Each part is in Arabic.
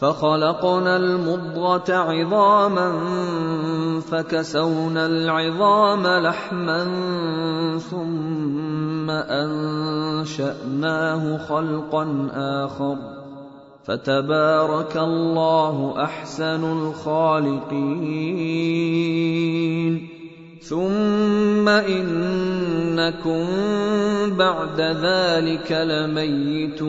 فخلقنا المضغة عظاما فكسونا العظام لحما ثم أنشأناه خلقا آخر. فتبارك الله أحسن الخالقين. ثم إنكم بعد ذلك لميتون.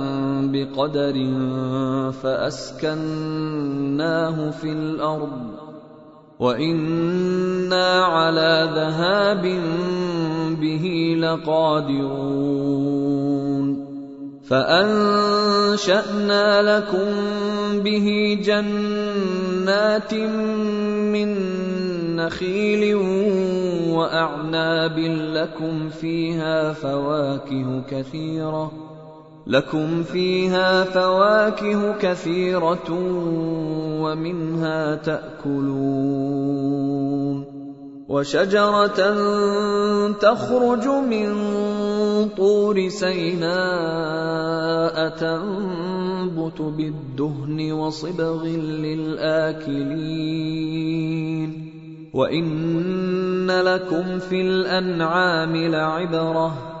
بقدر فأسكناه في الأرض وإنا على ذهاب به لقادرون فأنشأنا لكم به جنات من نخيل وأعناب لكم فيها فواكه كثيرة لكم فيها فواكه كثيرة ومنها تأكلون وشجرة تخرج من طور سيناء تنبت بالدهن وصبغ للآكلين وإن لكم في الأنعام لعبرة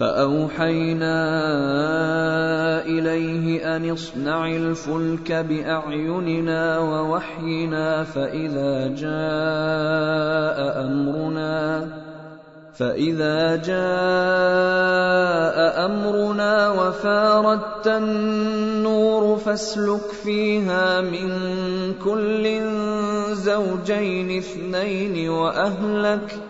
فأوحينا إليه أن اصنع الفلك بأعيننا ووحينا فإذا جاء أمرنا فإذا جاء أمرنا وفاردت النور فاسلك فيها من كل زوجين اثنين وأهلك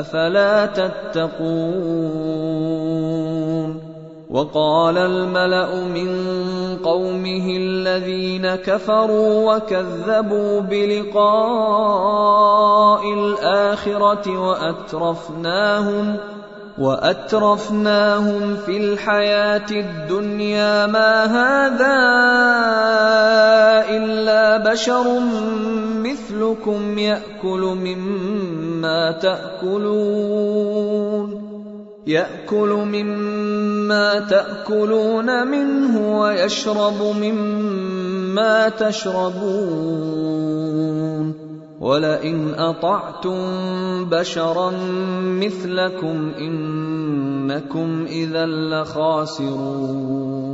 أفلا تتقون؟ وقال الملأ من قومه الذين كفروا وكذبوا بلقاء الآخرة وأترفناهم وأترفناهم في الحياة الدنيا ما هذا إلا بشر مثلكم يأكل مما تأكلون. يأكل مما تأكلون منه ويشرب مما تشربون. ولئن أطعتم بشرا مثلكم إنكم إذا لخاسرون.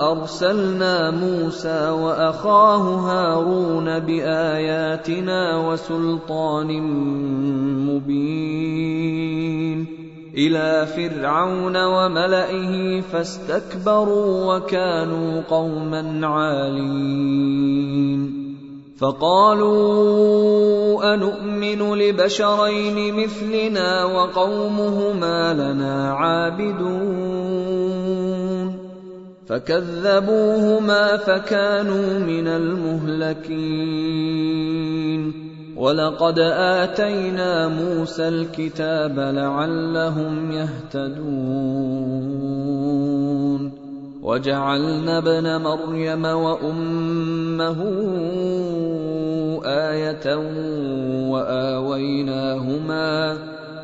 ارسلنا موسى وأخاه هارون بآياتنا وسلطان مبين إلى فرعون وملئه فاستكبروا وكانوا قوما عالين فقالوا انومن لبشرين مثلنا وقومهما لنا عابدون فكذبوهما فكانوا من المهلكين. ولقد آتينا موسى الكتاب لعلهم يهتدون. وجعلنا ابن مريم وأمه آية وآويناهما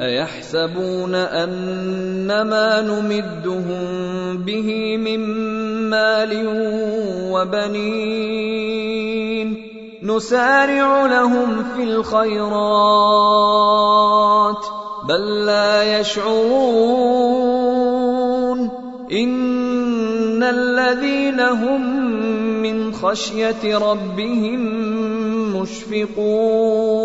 أيحسبون ان ما نمدهم به من مال وبنين نسارع لهم في الخيرات بل لا يشعرون إن الذين هم من خشية ربهم مشفقون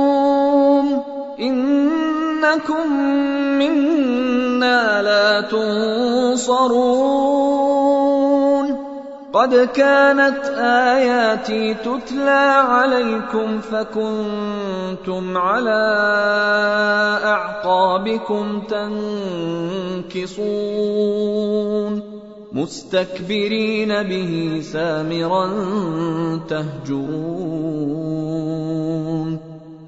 إنكم منا لا تنصرون. قد كانت آياتي تتلى عليكم فكنتم على أعقابكم تنكصون. مستكبرين به سامرا تهجرون.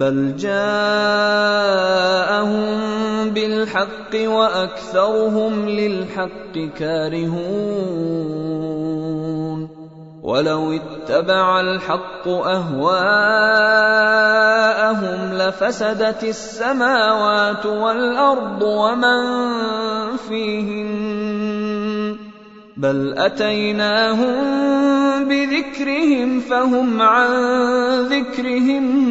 بل جاءهم بالحق وأكثرهم للحق كارهون ولو اتبع الحق اهواءهم لفسدت السماوات والارض ومن فيهن بل اتيناهم بذكرهم فهم عن ذكرهم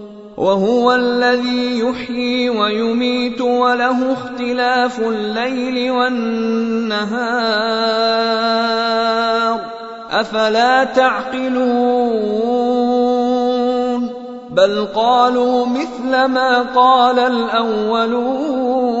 وهو الذي يحيي ويميت وله اختلاف الليل والنهار. أفلا تعقلون؟ بل قالوا مثل ما قال الأولون.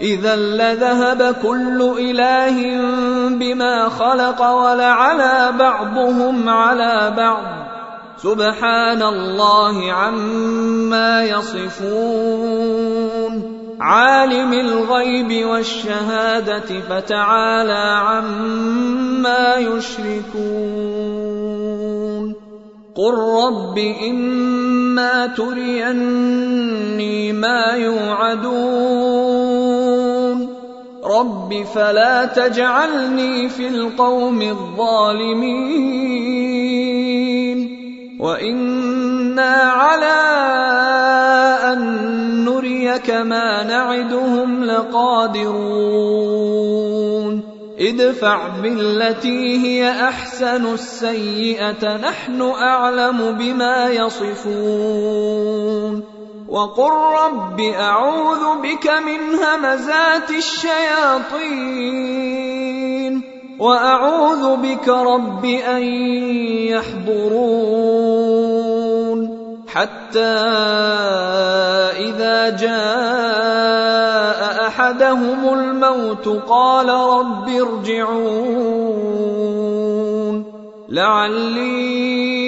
إذا لذهب كل إله بما خلق ولعلى بعضهم على بعض. سبحان الله عما يصفون. عالم الغيب والشهادة فتعالى عما يشركون. قل رب إما تريني ما يوعدون. رب فلا تجعلني في القوم الظالمين وأنا على ان نريك ما نعدهم لقادرون ادفع بالتي هي احسن السيئه نحن اعلم بما يصفون وقل رب اعوذ بك من همزات الشياطين واعوذ بك رب ان يحضرون حتى اذا جاء احدهم الموت قال رب ارجعون لعلي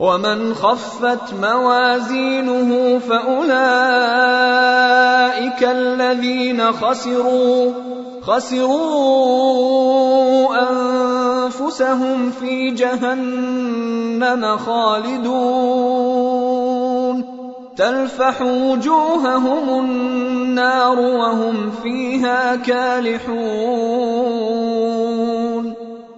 ومن خفت موازينه فأولئك الذين خسروا خسروا أنفسهم في جهنم خالدون. تلفح وجوههم النار وهم فيها كالحون.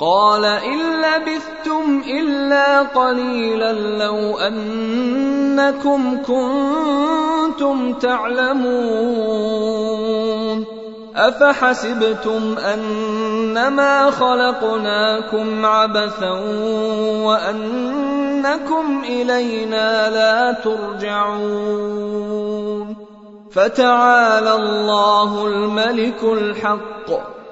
قال إن لبثتم إلا قليلا لو أنكم كنتم تعلمون أفحسبتم أنما خلقناكم عبثا وأنكم إلينا لا ترجعون فتعالى الله الملك الحق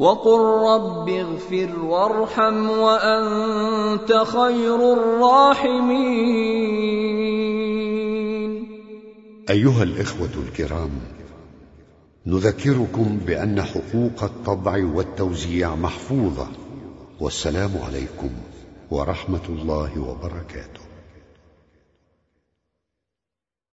وقل رب اغفر وارحم وأنت خير الراحمين. أيها الإخوة الكرام نذكركم بأن حقوق الطبع والتوزيع محفوظة والسلام عليكم ورحمة الله وبركاته.